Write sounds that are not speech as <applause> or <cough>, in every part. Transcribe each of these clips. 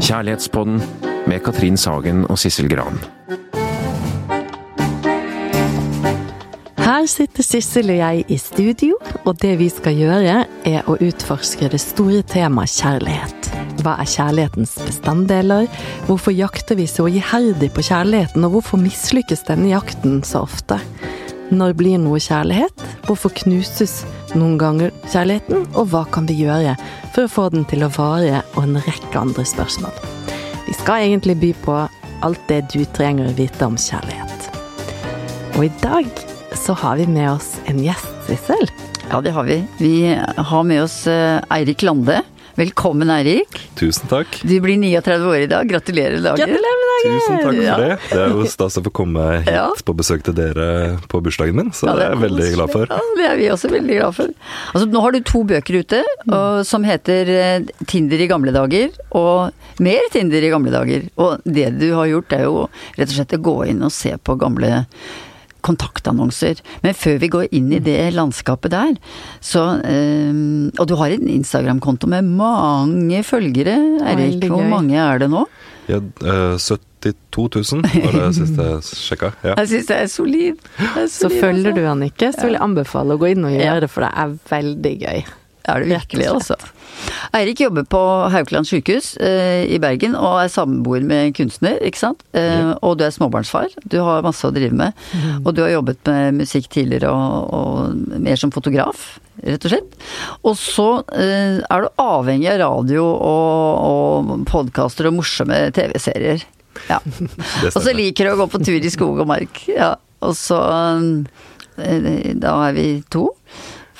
Kjærlighetspodden med Katrin Sagen og Sissel Gran. Her sitter Sissel og jeg i studio, og det vi skal gjøre er å utforske det store temaet kjærlighet. Hva er kjærlighetens bestanddeler? Hvorfor jakter vi så iherdig på kjærligheten, og hvorfor mislykkes denne jakten så ofte? Når blir noe kjærlighet? Hvorfor knuses noen ganger kjærligheten? Og hva kan vi gjøre for å få den til å vare, og en rekke andre spørsmål. Vi skal egentlig by på alt det du trenger å vite om kjærlighet. Og i dag så har vi med oss en gjest, Sissel. Ja, det har vi. Vi har med oss eh, Eirik Lande. Velkommen, Eirik. Tusen takk. Du blir 39 år i dag. Gratulerer med dagen. Gratulerer med dagen! Tusen takk for Ja. det. Det er jo stas å få komme hit Ja. på besøk til dere på bursdagen min, så Ja, det er jeg veldig glad for. Ja, det er vi også veldig glad for. Altså, nå har du to bøker ute og, som heter eh, 'Tinder i gamle dager' og 'Mer Tinder i gamle dager'. Og det du har gjort, er jo rett og slett å gå inn og se på gamle kontaktannonser. Men før vi går inn i det landskapet der, så øh, Og du har en Instagram-konto med mange følgere, Eirik. Veldig Hvor gøy. mange er det nå? Ja, eh, 72 000 var det siste jeg sjekka. Ja. Jeg syns det er solid. Det er Så følger altså. du han ikke, så vil jeg anbefale å gå inn og gjøre det, for det er veldig gøy. Er det virkelig, altså. Eirik jobber på Haukeland sykehus eh, i Bergen og er samboer med en kunstner, ikke sant. Eh, og du er småbarnsfar. Du har masse å drive med. Og du har jobbet med musikk tidligere og, og mer som fotograf, rett og slett. Og så eh, er du avhengig av radio og, og podkaster og morsomme TV-serier. Ja. <laughs> Og så liker du å gå på tur i skog og mark. Ja. Og så eh, Da er vi to.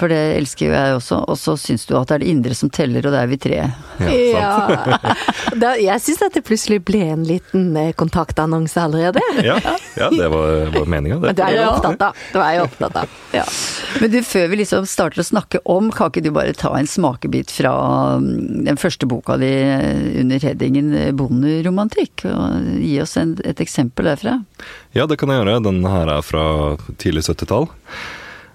For det elsker jo jeg også. Og så syns du at det er det indre som teller, og det er vi tre. Ja. <laughs> Da, jeg syns at det plutselig ble en liten eh, kontaktannonse allerede. <laughs> Ja, ja, det var, var meninga, det. Men du er jo opptatt av. Du er jo opptatt av. Ja. Men du, før vi liksom starter å snakke om, kan ikke du bare ta en smakebit fra mm, den første boka di eh, under headingen eh, Bonderomantikk? Og gi oss en, et eksempel derfra. Ja, det kan jeg gjøre. Den her er fra tidlig 70-tall.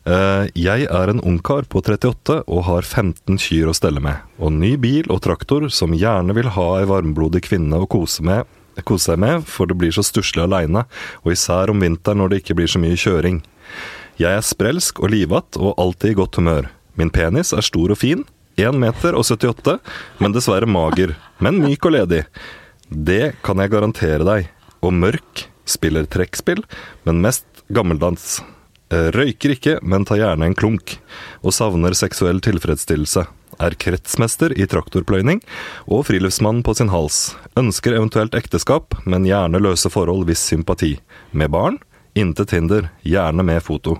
Eh, Jeg er en ungkar på 38 og har 15 kyr å stelle med, og ny bil og traktor som gjerne vil ha ei varmblodig kvinne å kose med, kose seg med, for det blir så stusslig aleine, og især om vinteren når det ikke blir så mye kjøring. Jeg er sprelsk og livatt og alltid i godt humør. Min penis er stor og fin, 1 meter og 78, men dessverre mager, men myk og ledig. Det kan jeg garantere deg. Og mørk, spiller trekkspill, men mest gammeldans. Røyker ikke, men tar gjerne en klunk. Og savner seksuell tilfredsstillelse. Er kretsmester i traktorpløyning og friluftsmann på sin hals. Ønsker eventuelt ekteskap, men gjerne løse forhold hvis sympati. Med barn, intet hinder, gjerne med foto.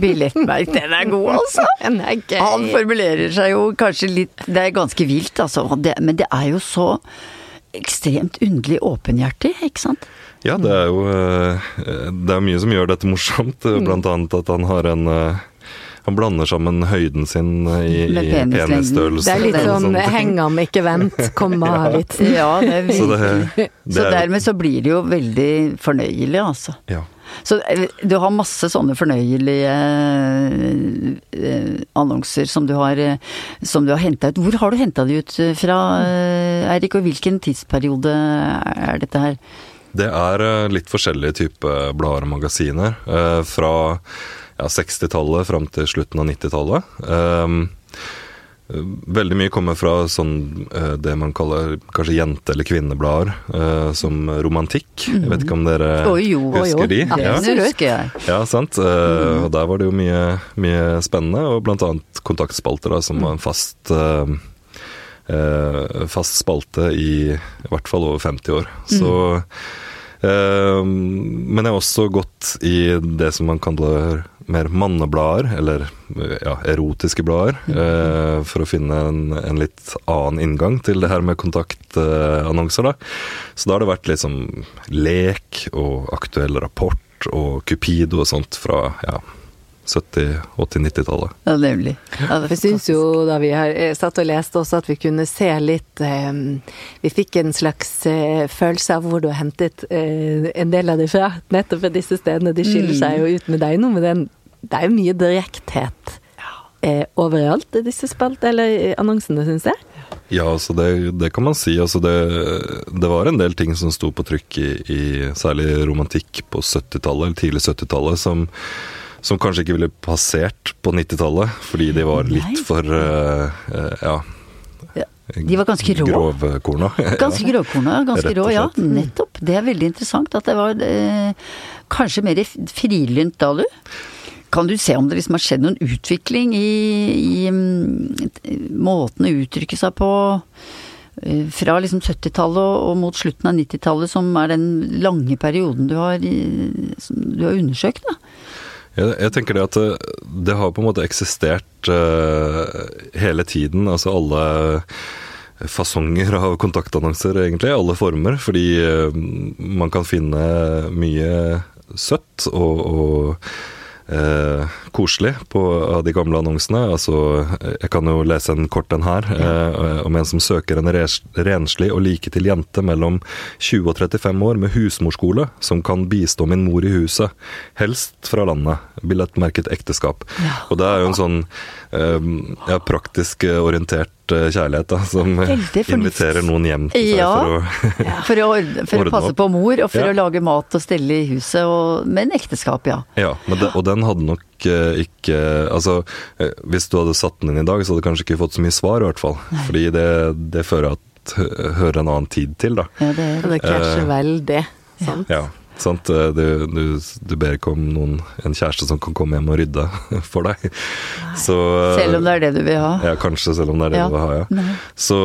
Billettmerk, den er god, altså! <laughs> Den er gøy. Han formulerer seg jo kanskje litt Det er ganske vilt, altså. Men det er jo så ekstremt underlig åpenhjertig, ikke sant? Ja, det er jo eh, Det er mye som gjør dette morsomt. Mm. Blant annet at han har en eh, Han blander sammen høyden sin i, i penisstørrelse. Det er litt <laughs> sånn heng ham, ikke vent, komma-vitsen. <laughs> Ja, det er Så det, Så er, dermed så blir det jo veldig fornøyelig, altså. ja. Så eh, du har masse sånne fornøyelige eh, annonser som du har, eh, som du har henta ut. Hvor har du henta de ut eh, fra, eh, Eirik, og hvilken tidsperiode er dette her? Det er eh, litt forskjellige typer blader og magasiner. eh, fra ja, 60-tallet fram til slutten av 90-tallet. Um, Veldig mye kommer fra sånn eh, det man kaller kanskje jente- eller kvinneblader, eh, som romantikk. Jeg vet ikke om dere Oi, jo, husker jo. de? Ja, det husker jeg. Ja, sant. Eh, Og der var det jo mye, mye spennende, og blant annet kontaktspalter, da, som var en fast eh, fast spalte i i hvert fall over 50 år. Så eh, Men jeg har også gått i det som man kaller mer manneblader, eller eh, ja, erotiske blader, eh, for å finne en, en litt annen inngang til det her med kontaktannonser, da. Så da har det vært sånn lek og aktuell rapport og Cupido og sånt fra ja, 70-, 80-, 90-tallet. Ja, nemlig. Ja, det Jeg syns jo da vi har satt og leste også at vi kunne se litt eh, Vi fikk en slags eh, følelse av hvor du har hentet eh, en del av det fra. Nettopp ved disse stedene. De skiller seg jo ut med deg nå men den det er jo mye direkthet eh, overalt i disse spalt, eller i annonsene, syns jeg. Ja, altså det, det kan man si. Altså det, det var en del ting som sto på trykk i, i særlig romantikk på 70-tallet, eller tidlig 70-tallet, som, som kanskje ikke ville passert på 90-tallet, fordi de var litt Nei. for uh, ja. De var ganske rå. Grovkorna. <laughs> Ganske grovkorna, ganske rå, ja. Nettopp. Det er veldig interessant at det var eh, kanskje mer frilynt da, du. Kan du se om det liksom har skjedd noen utvikling i, i mm, måten å uttrykke seg på eh, fra liksom 70-tallet og, mot slutten av 90-tallet, som er den lange perioden du har, du har undersøkt, da? Jeg, jeg tenker det at det, det har på en måte eksistert uh, hele tiden. Altså alle fasonger av kontaktannonser, egentlig. Alle former. Fordi uh, man kan finne mye søtt og, og eh, koselig på av de gamle annonsene. Altså, jeg kan jo lese en kort en her, eh, om en som søker en res- renslig og like til jente mellom 20 og 35 år med husmorskole, som kan bistå min mor i huset, helst fra landet. Billettmerket ekteskap. Og det er jo en sånn eh, ja, praktisk eh, orientert eh, kjærlighet, da, som inviterer noen hjem til seg Ja. for å For å, for å passe opp. på mor, og for Ja. å lage mat og stelle i huset, og, men ekteskap, ja. Ja, men det, og den hadde nok eh, ikke Altså, eh, hvis du hadde satt den inn i dag, så hadde du kanskje ikke fått så mye svar, i hvert fall. Fordi det, det fører at hører en annen tid til, da. ja det, er det krasjer Eh, det. Sant? Ja, sant. Eh, Du, du, du ber ikke om noen, en kjæreste som kan komme hjem og rydde <laughs> for deg. Så, eh, selv om det er det du vil ha. Ja, kanskje, selv om det er det Ja. du vil ha, ja. Nei. Så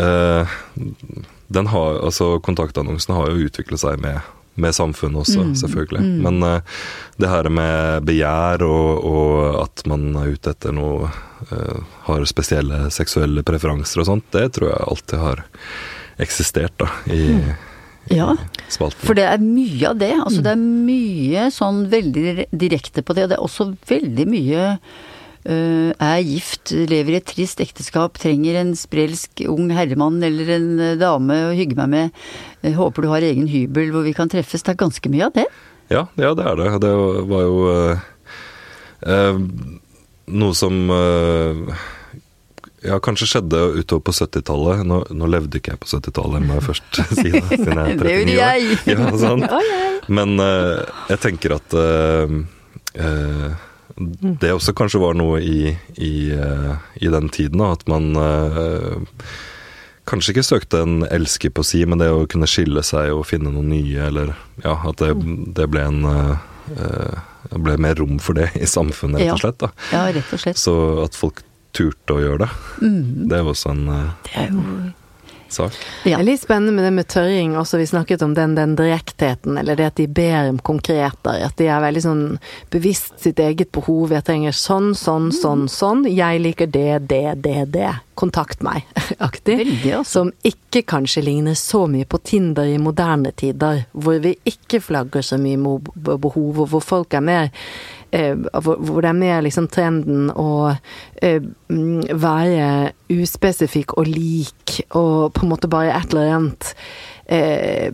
eh, den har, altså kontaktannonsen har jo utviklet seg med, med samfunnet også, Mm, selvfølgelig. Men eh, det her med begjær og, og at man er ute etter noe eh, Har spesielle seksuelle preferanser og sånt, det tror jeg alltid har eksistert da, i, Ja, spalten. for det er mye av det. Altså det er mye sånn veldig direkte på det, og det er også veldig mye øh, er gift, lever i et trist ekteskap, trenger en sprelsk ung herremann eller en øh, dame å hygge meg med, øh, håper du har egen hybel hvor vi kan treffes. Det er ganske mye av det. Ja, ja, det er det. Det var jo eh, eh, noe som eh, ja, kanskje skjedde utover på 70-tallet. Nå, nå levde ikke jeg på 70-tallet, må jeg først <laughs> si det. Siden jeg er 39 <laughs> Det gjorde år. jeg. Ja, sant? <laughs> Men uh, jeg tenker at uh, uh, det også kanskje var noe i, i, i den tiden, da, at man kanskje ikke søkte en elsker på si, men det å kunne skille seg og finne noe nye, eller ja, at det, det ble en det ble mer rom for det i samfunnet, rett og slett. da. Ja, rett og slett. Så at folk turte å gjøre det, Mm. det var også en eh, Det er jo sak. Det er litt spennende med det med tørring også. Vi snakket om den, den direktheten, eller det at de ber om konkreter. At de er veldig sånn bevisst sitt eget behov. Jeg trenger sånn, sånn, sånn, sånn. Jeg liker det, det, det, det. Kontakt meg. <laughs> Aktig. Altså. Som ikke kanskje ligner så mye på Tinder i moderne tider. Hvor vi ikke flagger så mye behov, og hvor folk er mer hvor, hvor det er mer liksom trenden å eh, mm, være uspesifikk og lik, og på en måte bare et eller annet eh,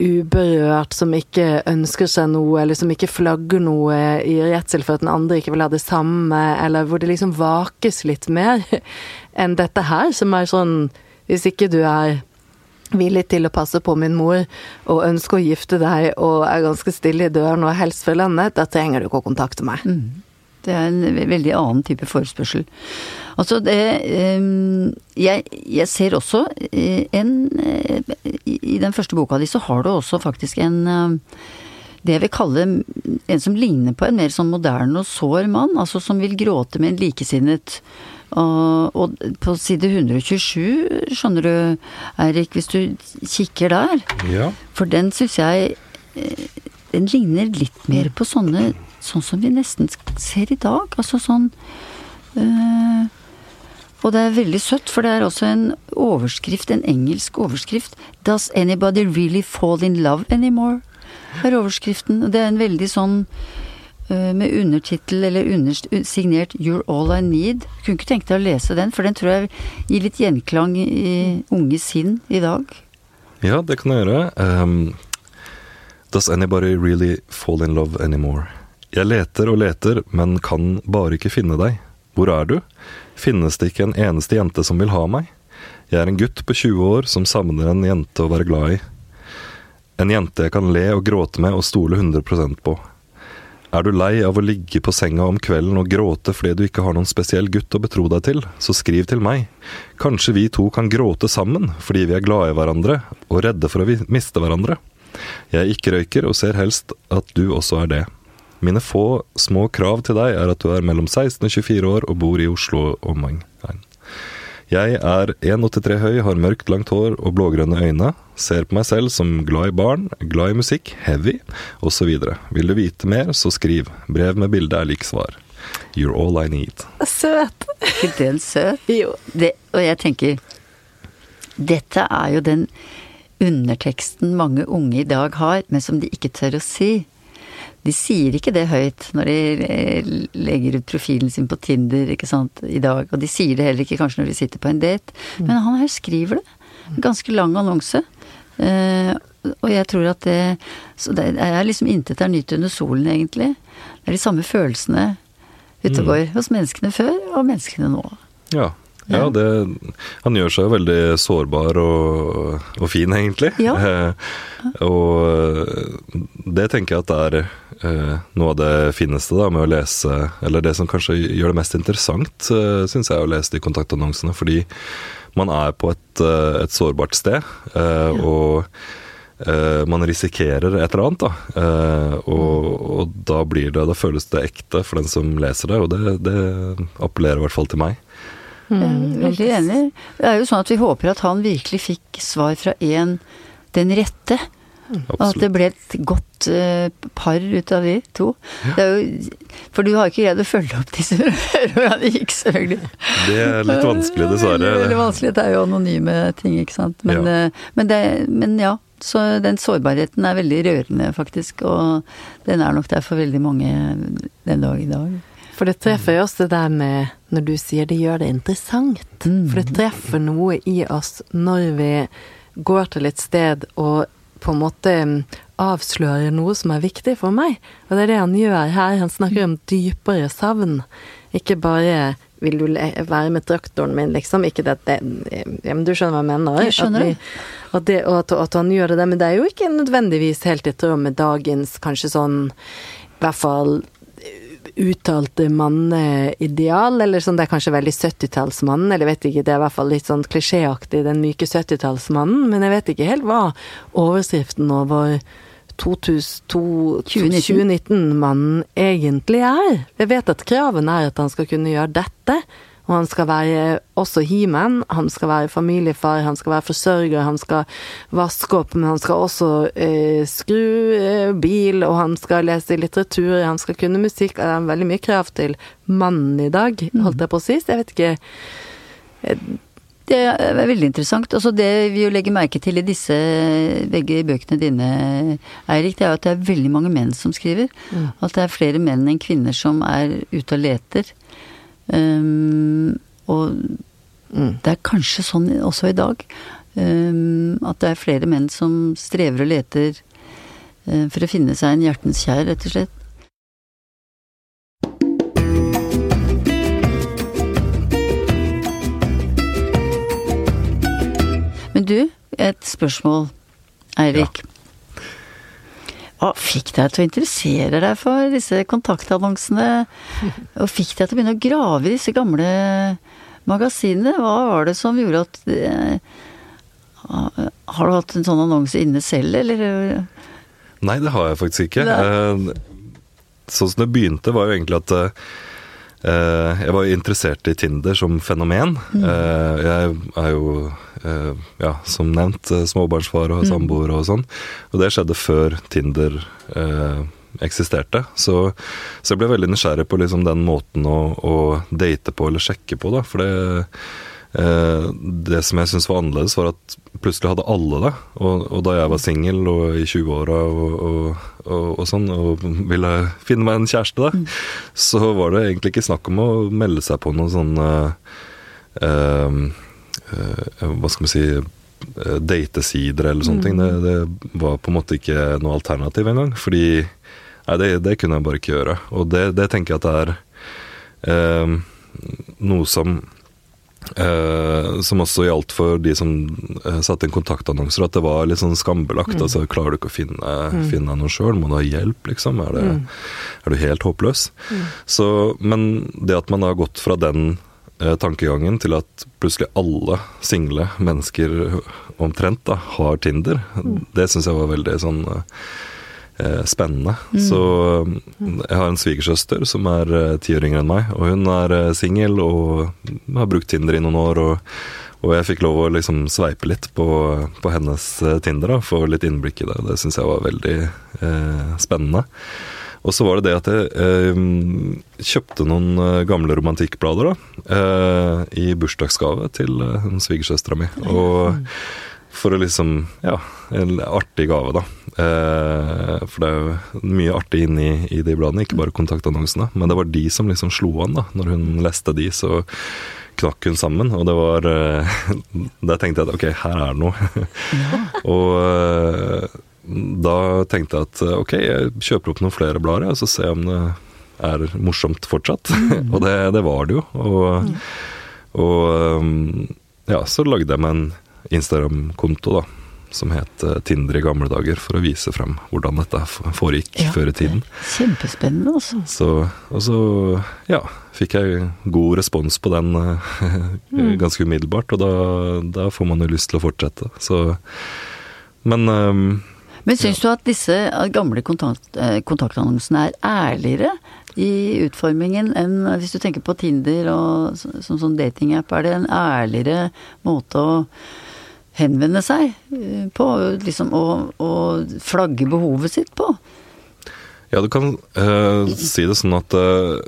uberørt, som ikke ønsker seg noe, eller som ikke flagger noe i redsel for at den andre ikke vil ha det samme, eller hvor det liksom vakes litt mer <laughs> enn dette her, som er sånn Hvis ikke du er villig til å passe på min mor, og ønsker å gifte deg, og er ganske stille i døren og helst fra landet, da trenger du ikke å kontakte meg. Det er en veldig annen type forespørsel. Altså det jeg, jeg ser også en I den første boka di så har du også faktisk en det jeg vil kalle en som ligner på en mer sånn moderne og sår mann. Altså som vil gråte med en likesinnet. Og, og på side 127, skjønner du, Eirik, hvis du kikker der. Ja. For den syns jeg eh, Den ligner litt mer på sånne Sånn som vi nesten ser i dag. Altså sånn øh, Og det er veldig søtt, for det er også en overskrift, en engelsk overskrift. Does anybody really fall in love anymore? er overskriften. Og Det er en veldig sånn med undertittel eller underst- signert 'You're all I need'. Kunne ikke tenke deg å lese den, for den tror jeg gir litt gjenklang i unge sinn i dag. Ja, det kan jeg gjøre. Um, does anybody really fall in love anymore? Jeg leter og leter, men kan bare ikke finne deg. Hvor er du? Finnes det ikke en eneste jente som vil ha meg? Jeg er en gutt på 20 år som savner en jente å være glad i. En jente jeg kan le og gråte med og stole 100% på. Er du lei av å ligge på senga om kvelden og gråte fordi du ikke har noen spesiell gutt å betro deg til, så skriv til meg. Kanskje vi to kan gråte sammen fordi vi er glade i hverandre og redde for å miste hverandre. Jeg ikke røyker og ser helst at du også er det. Mine få små krav til deg er at du er mellom 16 og 24 år og bor i Oslo og omegn. Jeg er 1,83 høy, har mørkt, langt hår og blågrønne øyne. Ser på meg selv som glad i barn, glad i musikk, heavy osv. Vil du vite mer, så skriv. Brev med bilde er lik svar. You're all I need. Søt! ikke den søt? <laughs> Jo. Det, og jeg tenker Dette er jo den underteksten mange unge i dag har, men som de ikke tør å si. De sier ikke det høyt når de eh, legger ut profilen sin på Tinder ikke sant, i dag. Og de sier det heller ikke kanskje når de sitter på en date. Men han her skriver det. Ganske lang annonse. Eh, og jeg tror at det Så det er liksom intet er nytt under solen, egentlig. Det er de samme følelsene ute og går hos menneskene før og menneskene nå. Ja. Ja, det, han gjør seg veldig sårbar og, og fin, egentlig. Ja. <laughs> Eh, og eh, det tenker jeg at er eh, noe av det fineste da, med å lese Eller det som kanskje gjør det mest interessant, eh, syns jeg, å lese de kontaktannonsene. Fordi man er på et, eh, et sårbart sted, eh, og eh, man risikerer et eller annet, da. Eh, og, og da blir det Da føles det ekte for den som leser det, og det, det appellerer i hvert fall til meg. Jeg er veldig enig. Det er jo sånn at vi håper at han virkelig fikk svar fra en den rette. Og at det ble et godt uh, par ut av de to. Det er jo, for du har ikke greid å følge opp disse <laughs> hvordan det gikk, selvfølgelig. Det er litt vanskelig, dessverre. Det er veldig vanskelig. Det er jo anonyme ting, ikke sant. Men Ja. eh, men, det, men ja. Så den sårbarheten er veldig rørende, faktisk. Og den er nok der for veldig mange den dag i dag. For det treffer jo også det der med når du sier det gjør det interessant. Mm. For det treffer noe i oss når vi går til et sted og på en måte mm, avslører noe som er viktig for meg. Og det er det han gjør her. Han snakker om dypere savn. Ikke bare 'vil du være med traktoren min', liksom. Ikke det, det ja, men Du skjønner hva jeg mener? Jeg skjønner at vi, at det, og at, at han gjør det der. Men det er jo ikke nødvendigvis helt i tråd med dagens kanskje sånn I hvert fall uttalte manneideal, eller sånn det er kanskje veldig 70-tallsmannen, eller vet ikke, det er i hvert fall litt sånn klisjéaktig, den myke 70-tallsmannen, men jeg vet ikke helt hva overskriften over 2019-mannen egentlig er. Jeg vet at kravene er at han skal kunne gjøre dette, og han skal være også he-man, han skal være familiefar, han skal være forsørger, han skal vaske opp, men han skal også eh, skru eh, bil, og han skal lese litteratur, han skal kunne musikk. Det er veldig mye krav til mannen i dag, holdt jeg på å si. Jeg vet ikke Det er veldig interessant. Altså det vi jo legger merke til i disse begge bøkene dine, Eirik, det er jo at det er veldig mange menn som skriver. At det er flere menn enn kvinner som er ute og leter. Um, og det er kanskje sånn også i dag. Um, at det er flere menn som strever og leter uh, for å finne seg en hjertens kjær, rett og slett. Men du, et spørsmål, Eirik. Hva fikk deg til å interessere deg for disse kontaktannonsene? Og fikk deg til å begynne å grave i disse gamle magasinene? Hva var det som gjorde at eh, Har du hatt en sånn annonse inne selv, eller? Nei, det har jeg faktisk ikke. Eh, Sånn som det begynte, var jo egentlig at eh, jeg var jo interessert i Tinder som fenomen. Eh, jeg er jo, eh, ja, som nevnt, eh, småbarnsfar og har samboer og sånn. Og det skjedde før Tinder eh, eksisterte. Så, så jeg ble veldig nysgjerrig på liksom den måten å, å date på eller sjekke på, da. For det Eh, det som jeg syntes var annerledes, var at plutselig hadde alle det. Og, og da jeg var singel og i 20-åra og, og, og, sånn, og ville finne meg en kjæreste, da, så var det egentlig ikke snakk om å melde seg på noen sånn uh, uh, eh, Hva skal vi si eh, Datesider eller sånne ting. Det, det var på en måte ikke noe alternativ engang. Fordi Nei, det, det kunne jeg bare ikke gjøre. Og det, det tenker jeg at det er eh, noe som eh, Som også gjaldt for de som eh, satte inn kontaktannonser, at det var litt sånn skambelagt. Mm. Altså, klarer du ikke å finne, finne noe sjøl? Må du ha hjelp, liksom? Er, det, Mm. er du helt håpløs? Så, men det at man har gått fra den eh, tankegangen til at plutselig alle single mennesker omtrent da, har Tinder, det syns jeg var veldig sånn eh, spennende. Så eh, jeg har en svigersøster som er eh, ti år yngre enn meg, og hun er eh, singel og har brukt Tinder i noen år. og og jeg fikk lov å liksom sveipe litt på, på hennes eh, Tinder, da, få litt innblikk i det. Det syns jeg var veldig eh, spennende. Og så var det det at jeg eh, kjøpte noen eh, gamle romantikkblader da, eh, i bursdagsgave til eh, svigersøstera mi. Og for å liksom Ja, en artig gave, da. Eh, for det er jo mye artig inni i de bladene, ikke bare kontaktannonsene. Men det var de som liksom slo an, da. Når hun leste de, så knakk hun sammen. Og det var eh, <laughs> Der tenkte jeg at ok, her er det noe. <laughs> og eh, da tenkte jeg at eh, ok, jeg kjøper opp noen flere blader, og så ser jeg om det er morsomt fortsatt. <laughs> og det, det var det jo. Og, og um, ja, så lagde jeg meg en Instagram-konto, da. Som het eh, Tinder i gamle dager, for å vise frem hvordan dette foregikk Ja. før i tiden. Kjempespennende, altså. Så, og så ja, fikk jeg god respons på den eh, <laughs> ganske umiddelbart, og da, da får man jo lyst til å fortsette. Så Men um, Men syns du at disse eh, gamle kontakt, kontaktannonsene er ærligere i utformingen enn hvis du tenker på Tinder og sånn som sånn datingapp, er det en ærligere måte å henvende seg eh, på, liksom å, og flagge behovet sitt på? Ja, du kan eh, si det sånn at eh,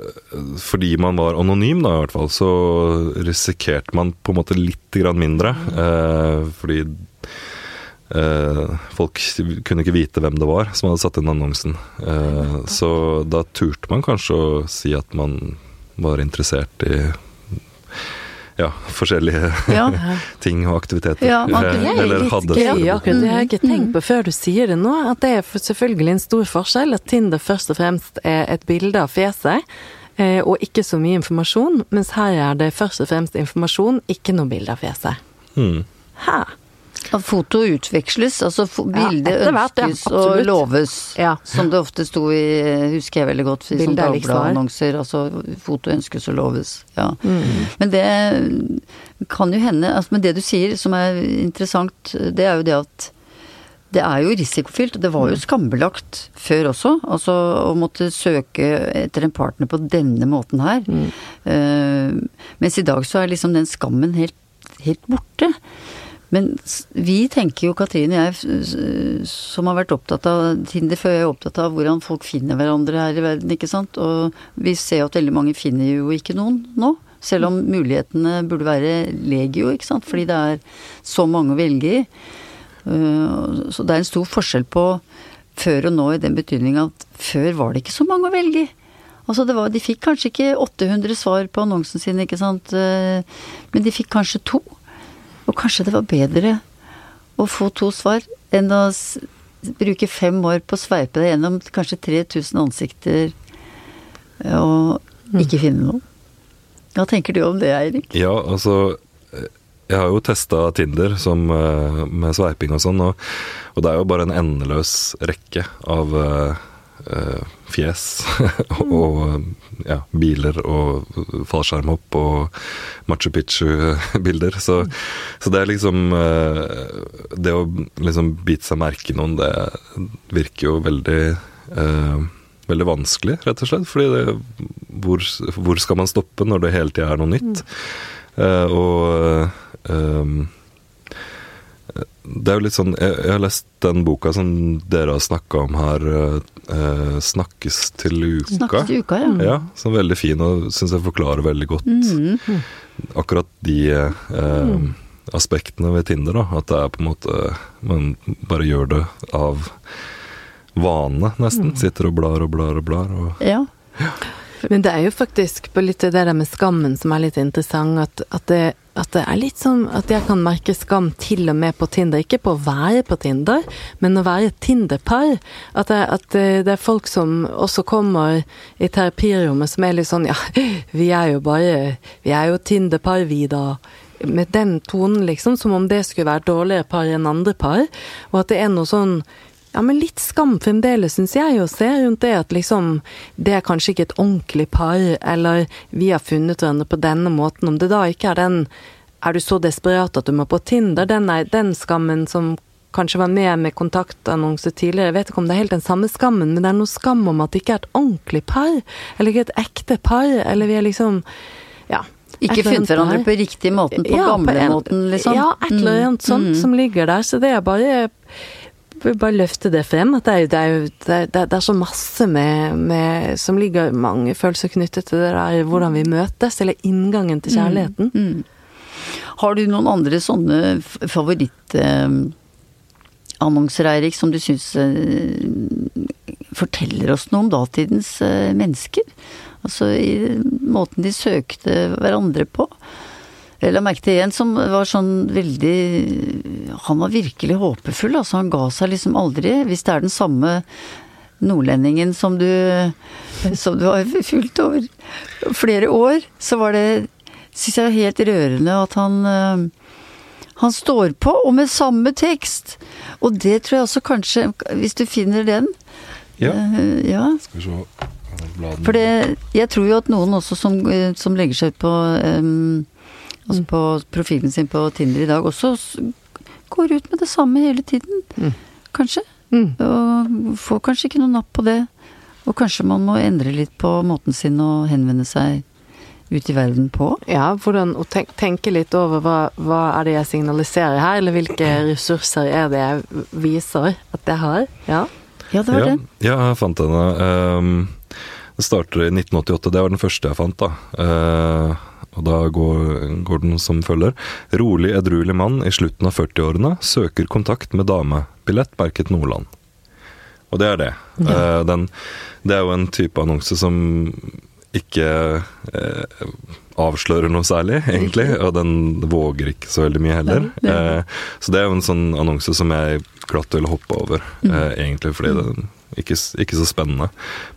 fordi man var anonym, da i hvert fall, så risikerte man på en måte litt grann mindre. eh, fordi eh, folk kunne ikke vite hvem det var som hadde satt inn annonsen. Eh, så da turte man kanskje å si at man var interessert i ja, forskjellige Ja. <laughs> ting og aktiviteter. Ja, man- Eh, Det er eller litt hadde gøy, akkurat det har jeg ikke tenkt på før du sier det nå. At det er selvfølgelig en stor forskjell at Tinder først og fremst er et bilde av fjeset, eh, og ikke så mye informasjon. Mens her er det først og fremst informasjon, ikke noe bilde av fjeset. Mm. At foto utveksles, altså bilde Ja, etter ja, ønskes og loves. Ja. Som det ofte sto i, husker jeg veldig godt, i sånne svar. Dagbladet-annonser. Altså foto ønskes og loves. Ja. Mm. Men det kan jo hende altså, Men det du sier som er interessant, det er jo det at det er jo risikofylt. Det var jo skambelagt før også. Altså å måtte søke etter en partner på denne måten her. Eh, mens i dag så er liksom den skammen helt, helt borte. Men vi tenker jo, Katrine og jeg, som har vært opptatt av Tinder før, jeg er opptatt av hvordan folk finner hverandre her i verden, ikke sant. Og vi ser jo at veldig mange finner jo ikke noen nå. Selv om mulighetene burde være legio, ikke sant. Fordi det er så mange å velge i. Uh, Så det er en stor forskjell på før og nå i den betydning at før var det ikke så mange å velge i. Altså var, de fikk kanskje ikke 800 svar på annonsen sin, ikke sant. Uh, Men de fikk kanskje to. Og kanskje det var bedre å få to svar enn å bruke fem år på å sveipe deg gjennom kanskje 3000 ansikter og ikke finne noen. Hva tenker du om det, Eirik? Ja, altså eh, Jeg har jo testa Tinder som, eh, med sveiping og sånn, og, og det er jo bare en endeløs rekke av eh, fjes <laughs> og ja, biler og fallskjermhopp og Machu Picchu-bilder. Så, så det er liksom eh, Det å liksom bite seg merke noen, det virker jo veldig eh, Veldig vanskelig, rett og slett. Fordi det, hvor, hvor skal man stoppe når det hele tida er noe nytt? Eh, og ehm, det er jo litt sånn jeg, jeg har lest den boka som dere har snakka om her, eh, 'Snakkes til uka'. Snakkes til uka, ja. Ja, som er veldig fin og syns jeg forklarer veldig godt Mhm. akkurat de eh, aspektene ved Tinder. da, At det er på en måte Man bare gjør det av vane, nesten. Sitter og blar og blar og blar. Og, Ja. Men det er jo faktisk på litt det der med skammen som er litt interessant, at, at, det, at det er litt sånn at jeg kan merke skam til og med på Tinder. Ikke på å være på Tinder, men å være et Tinder-par. At, at det er folk som også kommer i terapirommet som er litt sånn ja, <laughs> vi er jo bare Vi er jo Tinder-par, vi da med den tonen, liksom, som om det skulle være dårligere par enn andre par. Og at det er noe sånn ja, men litt skam fremdeles, syns jeg, å se rundt det at liksom Det er kanskje ikke et ordentlig par, eller vi har funnet hverandre på denne måten. Om det da ikke er den Er du så desperat at du må på Tinder? Den, er, den skammen som kanskje var med med kontaktannonse tidligere. Jeg vet ikke om det er helt den samme skammen, men det er noe skam om at det ikke er et ordentlig par, eller ikke et ekte par, eller vi er liksom Ja. Ikke funnet hverandre på riktig måten, på ja, gamlemåten, liksom? Ja, et eller annet mm. sånt mm. som ligger der. Så det er bare bare løfte det frem. At det er, det er, det er, det er så masse med, med, som ligger mange følelser knyttet til det der hvordan vi møtes, eller inngangen til kjærligheten. Mm, mm. Har du noen andre sånne favorittannonser, eh, Eirik, som du syns eh, forteller oss noe om datidens eh, mennesker? Altså i måten de søkte hverandre på. Jeg la merke til en som var sånn veldig Han var virkelig håpefull, altså. Han ga seg liksom aldri. Hvis det er den samme nordlendingen som du som du har fulgt over flere år, så var det Syns jeg helt rørende at han eh, han står på, og med samme tekst! Og det tror jeg også kanskje Hvis du finner den Ja. Uh, ja. Skal vi se For det, jeg tror jo at noen også som, eh, som legger seg ut på um, altså på profilen sin på Tinder i dag, også går ut med det samme hele tiden. Mm. Kanskje. Mm. Og får kanskje ikke noe napp på det. Og kanskje man må endre litt på måten sin å henvende seg ut i verden på? Ja, hvordan, å tenk, tenke litt over hva, hva, er det jeg signaliserer her, eller hvilke ressurser er det jeg viser at jeg har? Ja, ja det var ja, den. Ja, jeg fant henne. Um, det starter i 1988, det var den første jeg fant, da. Uh, og da går, går, den som følger. Rolig, edruelig mann i slutten av 40-årene søker kontakt med dame. Billett merket Nordland. Og det er det. Ja. Uh, den, det er jo en type annonse som ikke uh, avslører noe særlig, egentlig. Og den våger ikke så veldig mye heller. Uh, så det er jo en sånn annonse som jeg glatt vil hoppe over, mm. egentlig fordi den ikke, ikke, så spennende.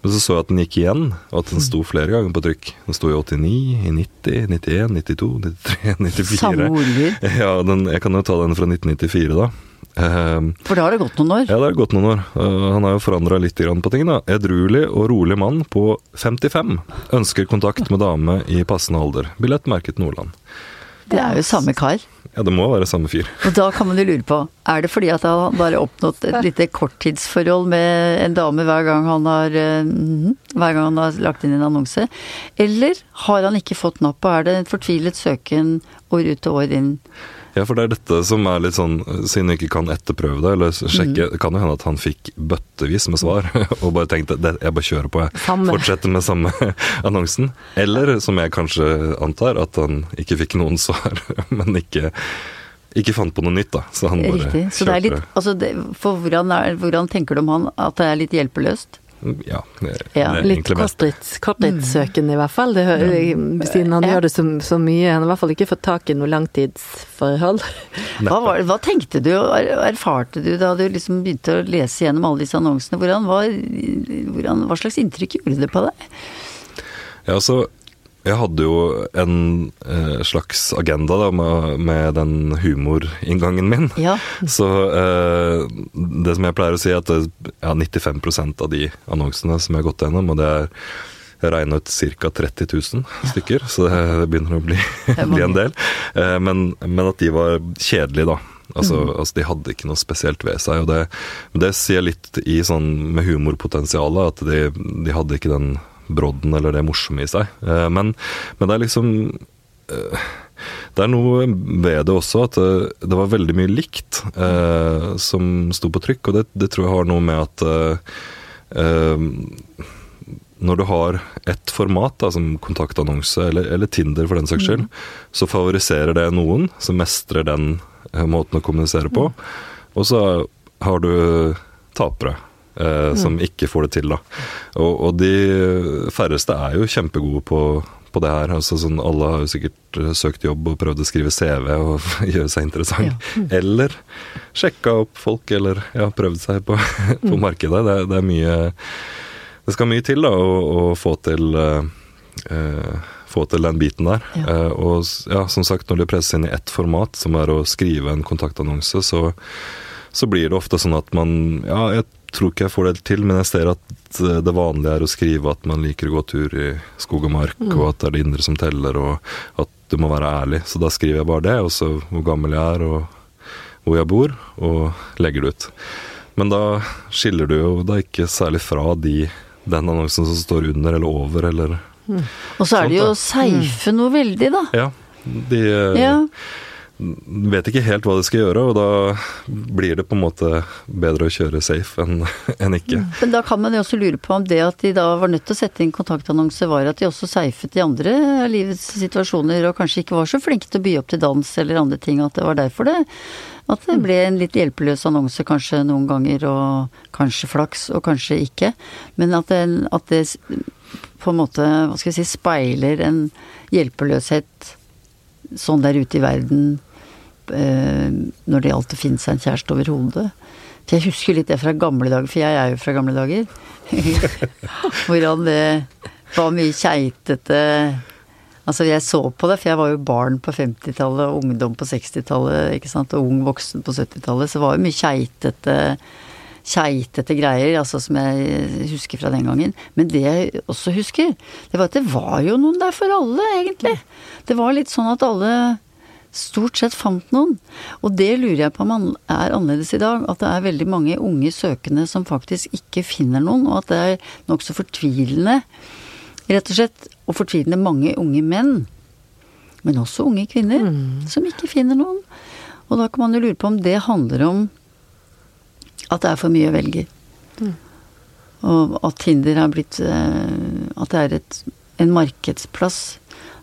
Men så så jeg at den gikk igjen, og at den sto flere ganger på trykk. Den sto i 89, i 90, 91, 92, 93, 94. Samme ordlyd? Ja, den, jeg kan jo ta den fra 1994, da. Uh, For da har det gått noen år? Ja, det har gått noen år. Uh, han har jo forandra litt på ting. da. Edruelig og rolig mann på 55 ønsker kontakt med dame i passende alder. Billett merket Nordland. Det er jo samme kar. Ja, det må være samme fyr. <laughs> Og da kan man jo lure på, er det fordi at han bare oppnådd et lite korttidsforhold med en dame hver gang han har uh, hver gang han har lagt inn en annonse? Eller har han ikke fått napp, og er det en fortvilet søken år ut og år inn? Ja, for det er dette som er litt sånn Siden du ikke kan etterprøve det, eller sjekke mm. Det kan jo hende at han fikk bøttevis med svar, <laughs> og bare tenkte jeg bare kjører på, jeg. Samme. Fortsetter med samme <laughs> annonsen. Eller, som jeg kanskje antar, at han ikke fikk noen <laughs> svar, men ikke ikke fant på noe nytt, da. Så han bare Riktig. Så det er litt, altså det, for hvordan, er, hvordan tenker du om han at det er litt hjelpeløst? Ja, ja litt korttidssøkende i hvert fall. Det, siden han ja. gjør det så, så, mye. Han har i hvert fall ikke fått tak i noe langtidsforhold. Hva, var, hva, tenkte du og erfarte du da du liksom begynte å lese gjennom alle disse annonsene? Hvordan, var, hvordan, hva slags inntrykk gjorde det på deg? Ja, altså jeg hadde jo en eh, slags agenda da, med, med den humorinngangen min. Ja. <laughs> Så eh, det som jeg pleier å si, er at det, ja, 95% av de annonsene som jeg har gått gjennom, og det er jeg regna ut ca. 30 000 stykker, så det, det begynner å bli, <laughs> bli en del. Eh, men, men, at de var kjedelige, da. Altså, mm. altså, De hadde ikke noe spesielt ved seg. og Det, det sier litt i sånn med humorpotensialet, at de, de hadde ikke den brodden eller det morsomme i seg. Eh, men, men det er liksom eh, det er noe ved det også at det, eh, var veldig mye likt eh, som sto på trykk, og det, det, tror jeg har noe med at eh, når du har ett format, da, som kontaktannonse eller, eller, Tinder for den saks skyld, mm. så favoriserer det noen som mestrer den måten å kommunisere på. Mm. Og så har du tapere eh, som ikke får det til, da. Og, og de færreste er jo kjempegode på, på det her. Altså, sånn, alle har jo sikkert eh, søkt jobb og prøvd å skrive CV og <laughs> gjøre seg interessant. Eller sjekka opp folk, eller ja, prøvd seg på, <laughs> på markedet. Det, det, er mye Det skal mye til da, å, å få til eh, eh, få til den biten der. Ja. Uh, og ja, som sagt, når det presses inn i ett format, som er å skrive en kontaktannonse, så, så blir det ofte sånn at man Ja, jeg tror ikke jeg får det til, men jeg ser at eh, det vanlige er å skrive at man liker å gå tur i skog og mark, og at det er det indre som teller, og at du må være ærlig. Så da skriver jeg bare det, og så hvor gammel jeg er, og hvor jeg bor, og legger det ut. Men da skiller du jo da ikke særlig fra de, den annonsen som står under eller over, eller Og så er det jo å safe noe veldig, da. Ja. De eh, Ja. Vet ikke helt hva de skal gjøre, og da blir det på en måte bedre å kjøre safe enn <laughs> en ikke. Men da kan man jo også lure på om det at de da var nødt til å sette inn kontaktannonse, var at de også seifet i andre livets situasjoner, og kanskje ikke var så flinke til å by opp til dans eller andre ting, at det var derfor det at det ble en litt hjelpeløs annonse kanskje noen ganger, og kanskje flaks, og kanskje ikke. Men at det, at det på en måte, hva skal vi si, speiler en hjelpeløshet sånn der ute i verden når det gjaldt å finne seg en kjæreste over hodet. For jeg husker litt det fra gamle dager, for jeg er jo fra gamle dager. <laughs> Hvordan det var mye keitete Altså, jeg så på det, for jeg var jo barn på 50-tallet og ungdom på 60-tallet, ikke sant, og ung voksen på 70-tallet, så var det mye keitete keitete greier, altså som jeg husker fra den gangen. Men det jeg også husker, det var at det var jo noen der for alle, egentlig. Det var litt sånn at alle stort sett fant noen. Og det lurer jeg på om er annerledes i dag. At det er veldig mange unge søkende som faktisk ikke finner noen, og at det er nokså fortvilende, rett og slett, og fortvilende mange unge menn, men også unge kvinner, som ikke finner noen. Og da kan man jo lure på om det handler om at det er for mye å velge. Og at Tinder har blitt eh, At det er et, en markedsplass.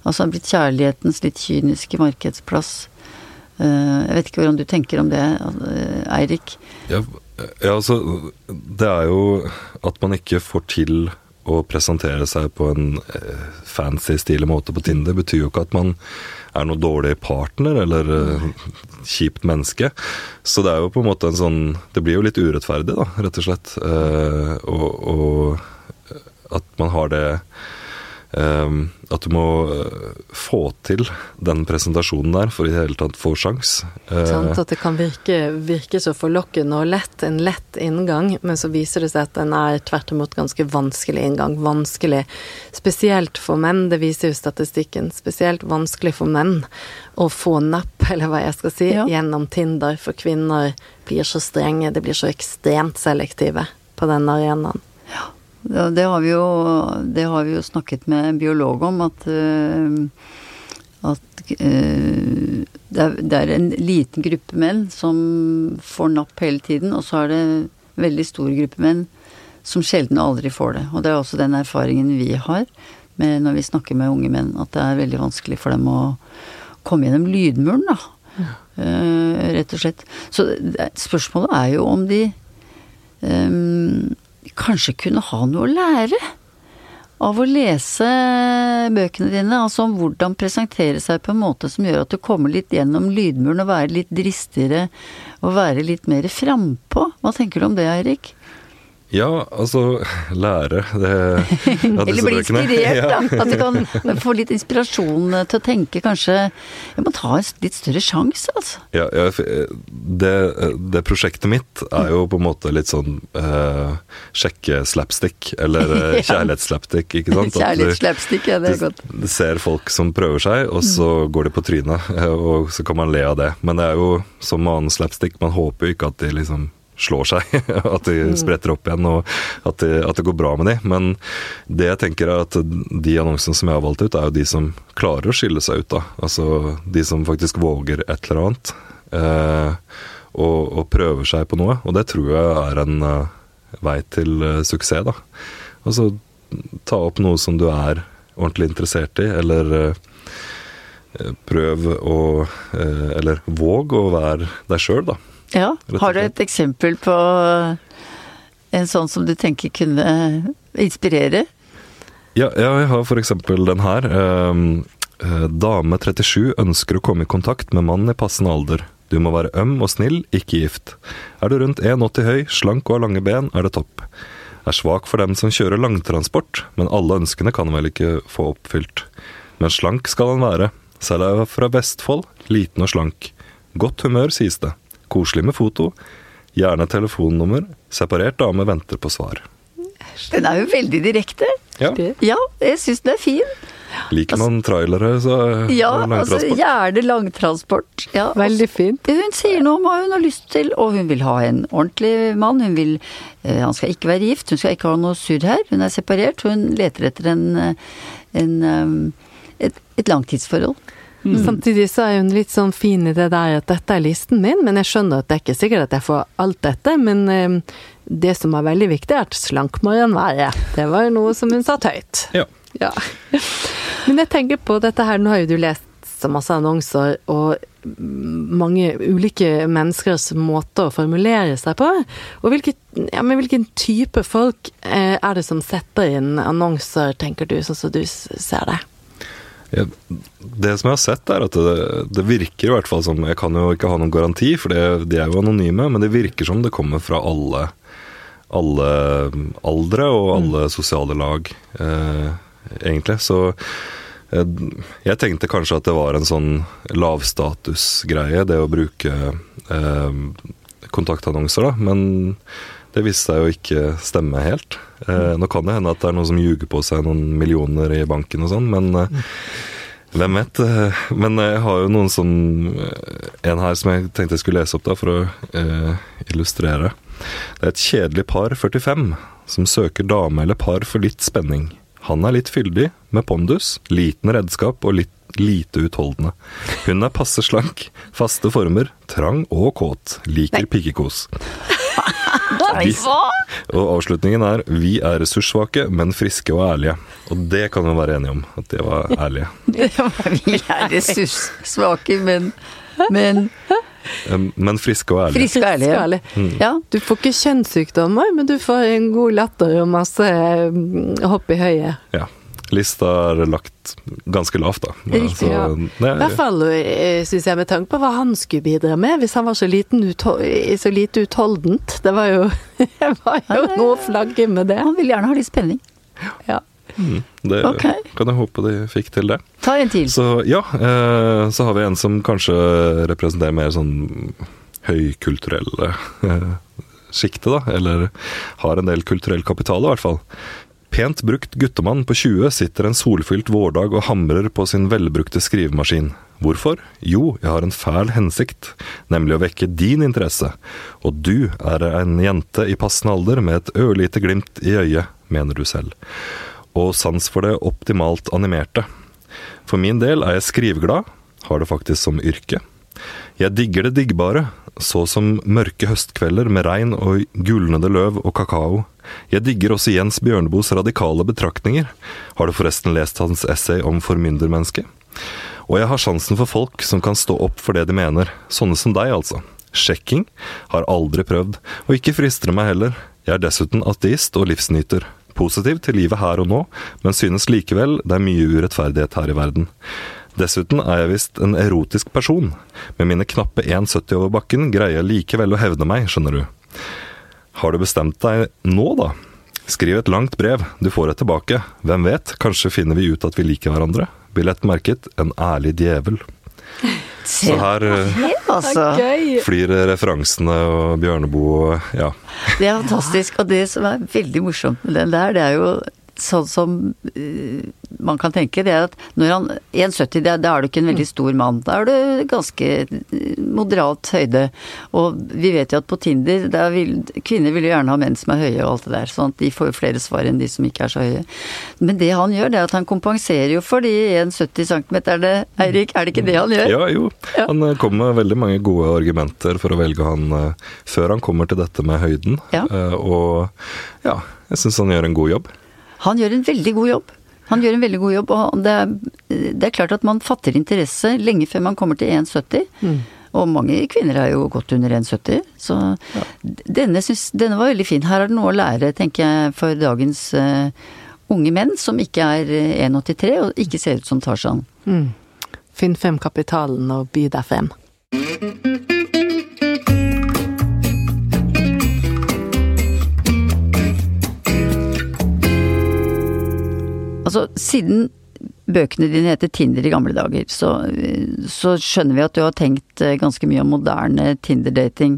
Altså har blitt kjærlighetens litt kyniske markedsplass. Eh, Jeg vet ikke hvordan du tenker om det, eh, Eirik. Ja, ja, altså Det er jo at man ikke får til å presentere seg på en eh, fancy, stilig måte på Tinder, betyr jo ikke at man er noe dårlig partner eller kjipt menneske. Så det er jo på en måte en sånn Det blir jo litt urettferdig, da, rett og slett. Og, og at man har det At du må eh, få til den presentasjonen der for i det hele tatt få sjans. Eh, at det kan virke, virke så forlokkende og lett, en lett inngang, men så viser det seg at den er tvert imot ganske vanskelig inngang. Vanskelig spesielt for menn, det viser jo statistikken. Spesielt vanskelig for menn å få napp, eller hva jeg skal si, Ja. gjennom Tinder. For kvinner blir så strenge, de blir så ekstremt selektive på den arenaen. Ja, det har vi jo, har vi jo snakket med en biolog om, at, eh, at eh, det, er, en liten gruppe menn som får napp hele tiden, og så er det en veldig stor gruppe menn som sjelden og aldri får det. Og det er også den erfaringen vi har når vi snakker med unge menn, at det er veldig vanskelig for dem å komme gjennom lydmuren, da. Eh, rett og slett. Så spørsmålet er jo om de ehm, kanskje kunne ha noe å lære av å lese bøkene dine, altså om hvordan presentere seg på en måte som gjør at du kommer litt gjennom lydmuren og være litt dristigere og være litt mer frampå. Hva tenker du om det, Eirik? Ja, altså lære det, ja, Eller bli inspirert, Ja. da. At du kan få litt inspirasjon til å tenke kanskje Jeg må ta en litt større sjanse, altså. Ja, ja, eh, det, det prosjektet mitt er jo på en måte litt sånn eh, sjekke-slapstick, eller eh, <laughs> Ja. kjærlighetsslapstick, ikke sant? Kjærlighets slapstick, Kjærlighetsslapstick, ja, det er godt. Du ser folk som prøver seg, og så går de på trynet, eh, og så kan man le av det. Men det er jo som med annen slapstick, man håper jo ikke at de liksom slår seg, <laughs> at de spretter opp igjen, og at, de, at det går bra med de. Men det jeg tenker er at de annonsene som jeg har valgt ut, er jo de som klarer å skille seg ut, da. Altså de som faktisk våger et eller annet, eh, og, og prøver seg på noe. Og det tror jeg er en uh, vei til uh, suksess, da. Altså ta opp noe som du er ordentlig interessert i, eller uh, prøv å Eller våg å være deg sjøl, da. Ja. Har du et eksempel på en sånn som du tenker kunne inspirere? Ja, ja jeg har eksempel den her. ehm, eh, dame 37 ønsker å komme i kontakt med mann i passende alder. Du må være øm og snill, ikke gift. Er du rundt 1,80 høy, slank og har lange ben, er det topp. Er svak for dem som kjører langtransport, men alle ønskene kan vel ikke få oppfylt. Men slank skal han være. Selv er jeg fra Vestfold, liten og slank. Godt humør, sies det. Koselig med foto. Gjerne telefonnummer. Separert dame venter på svar. Den er jo veldig direkte. Ja, Ja, jeg syns den er fin. Liker man trailere, så Ja, altså gjerne langtransport. Ja, Veldig fint. Hun sier noe om hva hun har lyst til, og hun vil ha en ordentlig mann. Hun vil, uh, han skal ikke være gift, hun skal ikke ha noe surr her. Hun er separert, hun leter etter en, eh, en, um, et, et langtidsforhold. Samtidig så er hun litt sånn fin i det der at dette er listen min, men jeg skjønner at det er ikke sikkert at jeg får alt dette. Men eh, det som er veldig viktig, er at slank må den være. Det var jo noe som hun satte høyt. Ja. Ja. Men jeg tenker på dette her, nå har jo du lest så masse annonser, og mange ulike menneskers måte å formulere seg på. Og hvilke, ja, men hvilken type folk eh, er det som setter inn annonser, tenker du, sånn som du ser det? Det som jeg har sett, er at det, det virker i hvert fall som Jeg kan jo ikke ha noen garanti, for det, de er jo anonyme, men det virker som det kommer fra alle, alle aldre og alle sosiale lag, eh, egentlig. Så jeg, jeg tenkte kanskje at det var en sånn lavstatusgreie, det å bruke eh, kontaktannonser, da. Men det viste seg jo ikke stemme helt. Eh, nå kan det hende at det er noen som ljuger på seg noen millioner i banken og sånn, men eh, hvem vet? Eh, Men jeg har jo noen sånn eh, En her som jeg tenkte jeg skulle lese opp da, for å eh, illustrere. Det er et kjedelig par 45 som søker dame eller par for litt spenning. Han er litt fyldig, med pondus, liten redskap og litt lite utholdende. Hun er passe slank, faste former, trang og kåt, liker pikkekos. Hva? Og avslutningen er 'Vi er ressurssvake, men friske og ærlige'. Og det kan vi være enige om, at det var ærlige. <laughs> Vi er ressurssvake, men, men Men friske og ærlige. friske og ærlige. Ærlig. Ja. Du får ikke kjønnssykdommer, men du får en god latter og masse mm, hopp i høyet. Ja. Lista er lagt ganske lavt, da. Riktig, ja. Nei, I er- hvert fall syns jeg med tanke på hva han skulle bidra med, hvis han var så, liten så lite utholdent. Det var jo, <laughs> det var jo noe å flagge med det. Han vil gjerne ha litt spenning. Ja. Mm, det okay. kan jeg håpe de fikk til det. Ta en til. Så ja, eh, så har vi en som kanskje representerer mer sånn høykulturelle eh, <laughs> sjiktet, da. Eller har en del kulturell kapital, i hvert fall. Pent brukt guttemann på 20 sitter en solfylt vårdag og hamrer på sin velbrukte skrivemaskin. Hvorfor? Jo, jeg har en fæl hensikt, nemlig å vekke din interesse. Og du er en jente i passende alder med et ørlite glimt i øyet, mener du selv. Og sans for det optimalt animerte. For min del er jeg skriveglad, har det faktisk som yrke. Jeg digger det diggbare, så som mørke høstkvelder med regn og gulnede løv og kakao. Jeg digger også Jens Bjørneboes radikale betraktninger. Har du forresten lest hans essay om formyndermennesket? Og jeg har sjansen for folk som kan stå opp for det de mener. Sånne som deg, altså. Sjekking har aldri prøvd, og ikke frister meg heller. Jeg er dessuten ateist og livsnyter. Positiv til livet her og nå, men synes likevel det er mye urettferdighet her i verden. Dessuten er jeg visst en erotisk person. Med mine knappe 1,70 over bakken greier jeg likevel å hevde meg, skjønner du. Har du bestemt deg nå, da? Skriv et langt brev, du får et tilbake. Hvem vet, kanskje finner vi ut at vi liker hverandre. Billett merket En ærlig djevel. Så her eh, altså. Flyr referansene og Bjørneboe og ja. Det er fantastisk. Og det som er veldig morsomt med den der, det er jo sånn som uh, man kan tenke, det er at når han 1,70, da er du ikke en veldig stor mann. Da er du ganske eh, moderat høyde. Og vi vet jo at på Tinder, der vil, kvinner vil jo gjerne ha menn som er høye og alt det der. Sånn at de får jo flere svar enn de som ikke er så høye. Men det han gjør, det er at han kompenserer jo for de 1,70 cm, Eirik. Er det ikke det han gjør? Ja, jo. Ja. Han kommer kom med veldig mange gode argumenter for å velge han eh, før han kommer til dette med høyden. Ja. Eh, Og ja, jeg syns han gjør en god jobb. Han gjør en veldig god jobb. Han gjør en veldig god jobb, og det er, det er klart at man fatter interesse lenge før man kommer til 1,70. Og mange kvinner er jo godt under 1,70, så denne, synes, denne var veldig fin. Her er det noe å lære, tenker jeg, for dagens uh, unge menn som ikke er 1,83 og ikke ser ut som Tarzan. Mm. Finn frem kapitalen og by deg frem. Altså, siden bøkene dine heter Tinder i gamle dager, så, så, skjønner vi at du har tenkt eh, ganske mye om moderne Tinder-dating,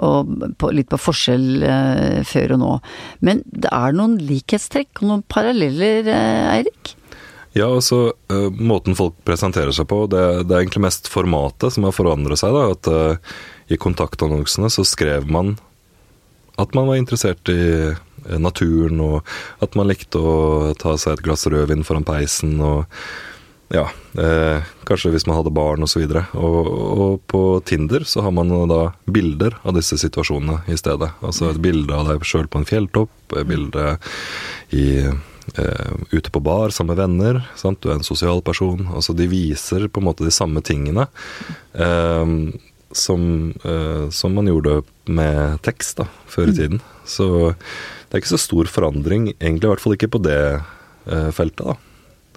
og på, litt på forskjell eh, før og nå. Men det er noen likhetstrekk og noen paralleller, eh, Eirik? Ja, altså uh, måten folk presenterer seg på, det, det, er egentlig mest formatet som har forandret seg. da, At i kontaktannonsene så skrev man at man var interessert i Eh, naturen, og at man likte å ta seg et glass rødvin foran peisen. og ja, eh, kanskje hvis man hadde barn osv. Og, og, og på Tinder så har man da bilder av disse situasjonene i stedet. Altså et bilde av deg sjøl på en fjelltopp, et bilde i, eh, ute på bar sammen med venner. Sant? Du er en sosial person. Altså de viser på en måte de samme tingene. Eh, som, eh, som, man gjorde med tekst da, før i mm. tiden. Så det er ikke så stor forandring, egentlig, i hvert fall ikke på det eh, feltet, da.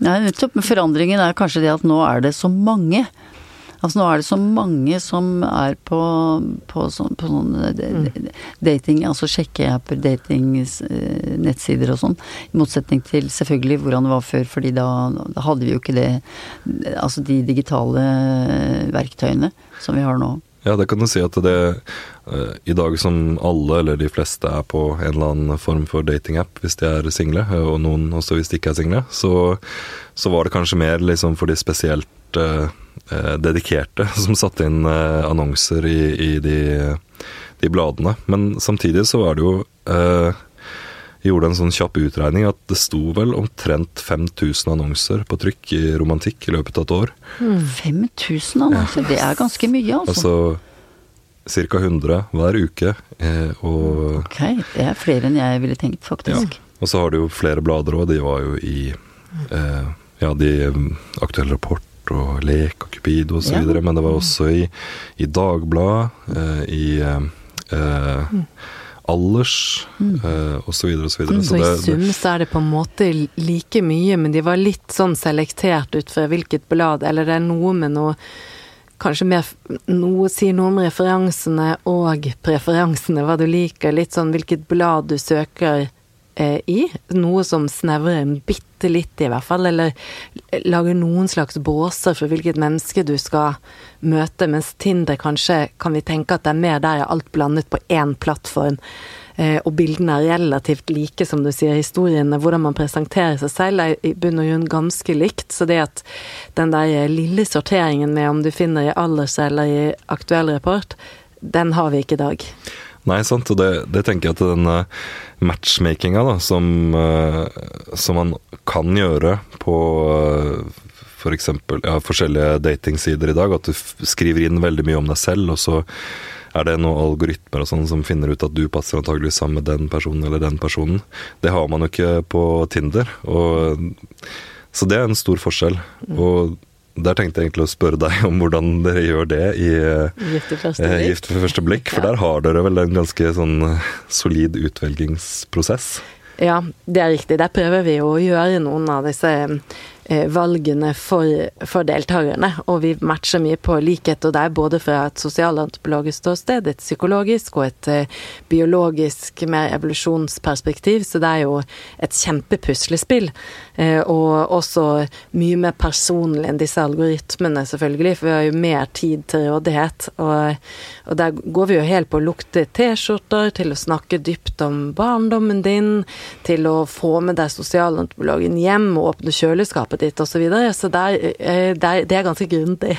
Nei, nettopp. Men forandringen er kanskje det at nå er det så mange. Altså nå er det så mange som er på, på, så, på sånne mm. dating, altså sjekkeapper, dating-nettsider og sånn. I motsetning til selvfølgelig hvordan det var før, fordi da, da hadde vi jo ikke det Altså de digitale verktøyene som vi har nå. Ja, det kan du si at det uh, I dag som alle, eller de fleste, er på en eller annen form for datingapp hvis de er single, eh, og noen også hvis de ikke er single, så, så var det kanskje mer liksom for de spesielt uh, uh, dedikerte <laughs> som satte inn annonser i, i de, de, bladene. Men samtidig så var det jo gjorde en sånn kjapp utregning at det sto vel omtrent 5000 annonser på trykk i romantikk i løpet av et år. Mm. 5000 annonser, det er ganske mye, altså. altså Ca. 100 hver uke. Eh, og Ok, det er flere enn jeg ville tenkt, faktisk. Ja. Og så har du jo flere blader òg. De var jo i eh, ja, de aktuelle Rapport og Lek og Cupido osv. Ja. Men det var også i, i Dagbladet, eh, i eh, mm alders mm. uh, osv. osv. Mm, så, så i sum så er det på en måte like mye, men de var litt sånn selektert ut fra hvilket blad, eller det er noe med noe Kanskje mer noe sier noe om referansene og preferansene, hva du liker, litt sånn hvilket blad du søker eh, i. Noe som snevrer bitte litt, i hvert fall. Eller lager noen slags båser for hvilket menneske du skal møte. Mens Tinder kanskje kan vi tenke at det er mer der er alt blandet på én plattform. Eh, og bildene er relativt like, som du sier. Historiene, hvordan man presenterer seg selv, er i bunn og grunn ganske likt. Så det at den der lille sorteringen med om du finner i alders eller i aktuell rapport, den har vi ikke i dag. Nei, sant. Og det, det tenker jeg at den uh, matchmakinga da, som, uh, som, man kan gjøre på uh, for eksempel, ja, forskjellige datingsider i dag, at du skriver inn veldig mye om deg selv, og så er det noen algoritmer og sånn som finner ut at du passer antageligvis sammen med den personen eller den personen. Det har man jo ikke på Tinder. Og, så det er en stor forskjell. Mm. Og der tenkte jeg egentlig å spørre deg om hvordan dere gjør det i Gift ved første blikk. Gift ved første blikk for der har dere vel en ganske sånn eh, solid utvelgingsprosess? Ja, det er riktig. Der prøver vi å gjøre noen av disse Eh, valgene for, for, deltakerne. Og vi matcher mye på likhet, og det er både fra et sosialantropologisk ståsted, et psykologisk og et uh, biologisk, mer evolusjonsperspektiv. Så det er jo et kjempepuslespill. Uh, og også mye mer personlig enn disse algoritmene, selvfølgelig, for vi har jo mer tid til rådighet. Og, og der går vi jo helt på å lukte T-skjorter, til å snakke dypt om barndommen din, til å få med deg sosialantropologen hjem og åpne kjøleskapet selskapet ditt osv. Så, videre. så det er, det er ganske grundig.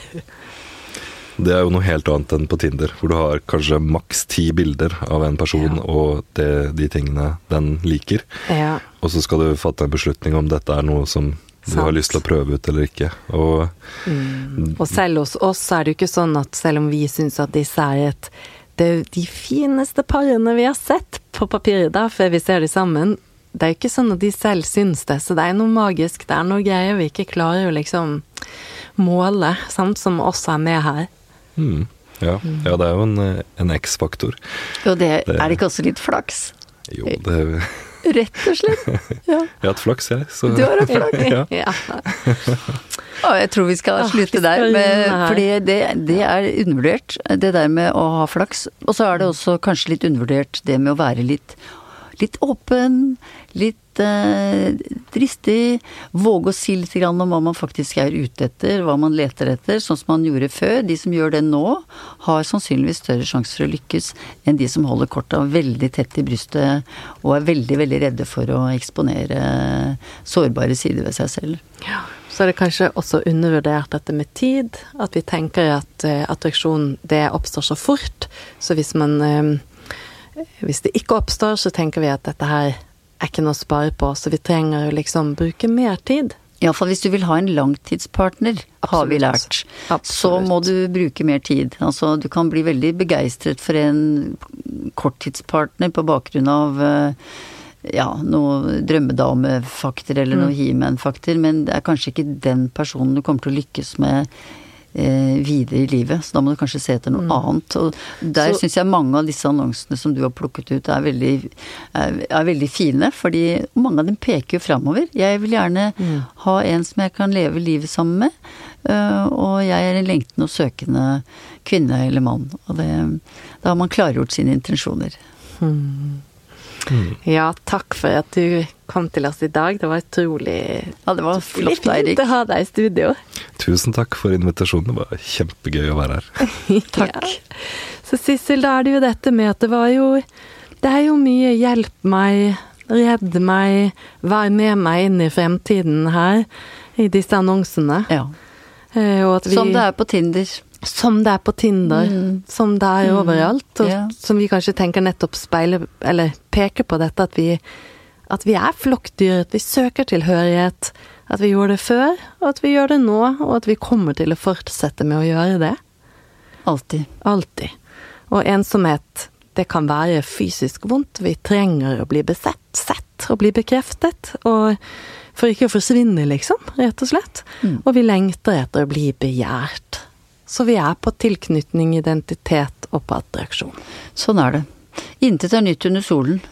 Det er jo noe helt annet enn på Tinder, hvor du har kanskje maks ti bilder av en person ja. og det, de tingene den liker. Ja. Og så skal du fatte en beslutning om dette er noe som du har lyst til å prøve ut eller ikke. Og, mm. og selv hos oss er det jo ikke sånn at selv om vi syns at disse er et det er de fineste parene vi har sett på papiret da, før vi ser de sammen, det er jo ikke sånn at de selv syns det, så det er noe magisk, det er noe greier vi ikke klarer å liksom måle, sant, som også er med her. Mm. Ja, ja det er jo en, en X-faktor. Og det, Det- er det ikke også litt flaks? Jo, det Rett og slett. <laughs> Ja. Jeg har hatt flaks, jeg. Så Du har hatt flaks. <laughs> ja. <laughs> Ja. Og jeg tror vi skal Ah, slutte der, med, fordi det, det er undervurdert, det der med å ha flaks. Og så er det også kanskje litt undervurdert det med å være litt, litt åpen, litt eh, dristig. Våge å si litt om hva man faktisk er ute etter, hva man leter etter, sånn som man gjorde før. De som gjør det nå, har sannsynligvis større sjanse for å lykkes enn de som holder korta veldig tett i brystet og er veldig, veldig redde for å eksponere sårbare sider ved seg selv. Så er det kanskje også undervurdert dette med tid. At vi tenker at uh, attraksjon det oppstår så fort. Så hvis man eh, Hvis det ikke oppstår, så tenker vi at dette her er ikke noe å spare på, så vi trenger å liksom bruke mer tid. Iallfall hvis du vil ha en langtidspartner, har vi lært. Absolutt. Så må du bruke mer tid. Altså du kan bli veldig begeistret for en korttidspartner på bakgrunn av eh, ja, noe drømmedamefakter eller noe he-man-fakter, men det er kanskje ikke den personen du kommer til å lykkes med videre i livet. Så da må du kanskje se etter noe annet. Og der syns jeg mange av disse annonsene som du har plukket ut er veldig, er, er veldig fine, fordi mange av dem peker jo framover. Jeg vil gjerne ha en som jeg kan leve livet sammen med, øh, og jeg er en lengtende og søkende kvinne eller mann. Og det, da har man klargjort sine intensjoner. Ja, takk for at du kom til oss i dag. Det var utrolig Ja, det var flott, Eirik. å ha deg i studio. Tusen takk for invitasjonen. Det var kjempegøy å være her. <laughs> Takk. Ja. Så Sissel, da er det jo dette med at det var jo Det er jo mye 'hjelp meg', 'redd meg', 'vær med meg inn i fremtiden' her i disse annonsene. Ja. Eh, Og at vi, Som det er på Tinder. Som det er på Tinder. Mm. Som det er overalt. Og Ja. som vi kanskje tenker nettopp speiler Eller peker på dette at vi at vi er flokkdyr, at vi søker tilhørighet. At vi gjorde det før, og at vi gjør det nå, og at vi kommer til å fortsette med å gjøre det. Alltid. Alltid. Og ensomhet, det kan være fysisk vondt. Vi trenger å bli besett, sett og bli bekreftet. Og for ikke å forsvinne, liksom, rett og slett. Og vi lengter etter å bli begjært. Så vi er på tilknytning, identitet og på attraksjon. Sånn er det. Intet er nytt under solen.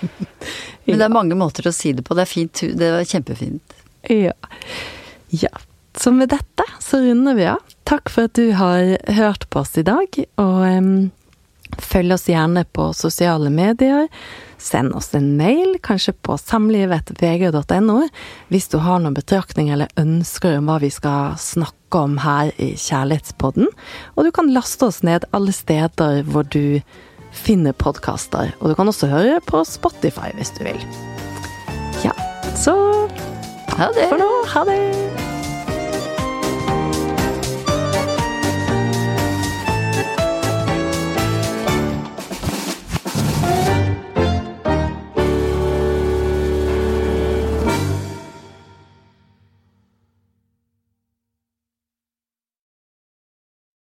<laughs> Men det er mange måter å si det på. Det er fint. Det var kjempefint. Ja. ja. Så med dette så runder vi av. Takk for at du har hørt på oss i dag, og um, følg oss gjerne på sosiale medier. Send oss en mail, kanskje på samlivet.vg.no, hvis du har noen betraktninger eller ønsker om hva vi skal snakke om her i Kjærlighetspodden. Og du kan laste oss ned alle steder hvor du finner podkaster. Og du kan også høre på Spotify hvis du vil. Ja, så Ha det. for nå. Ha det!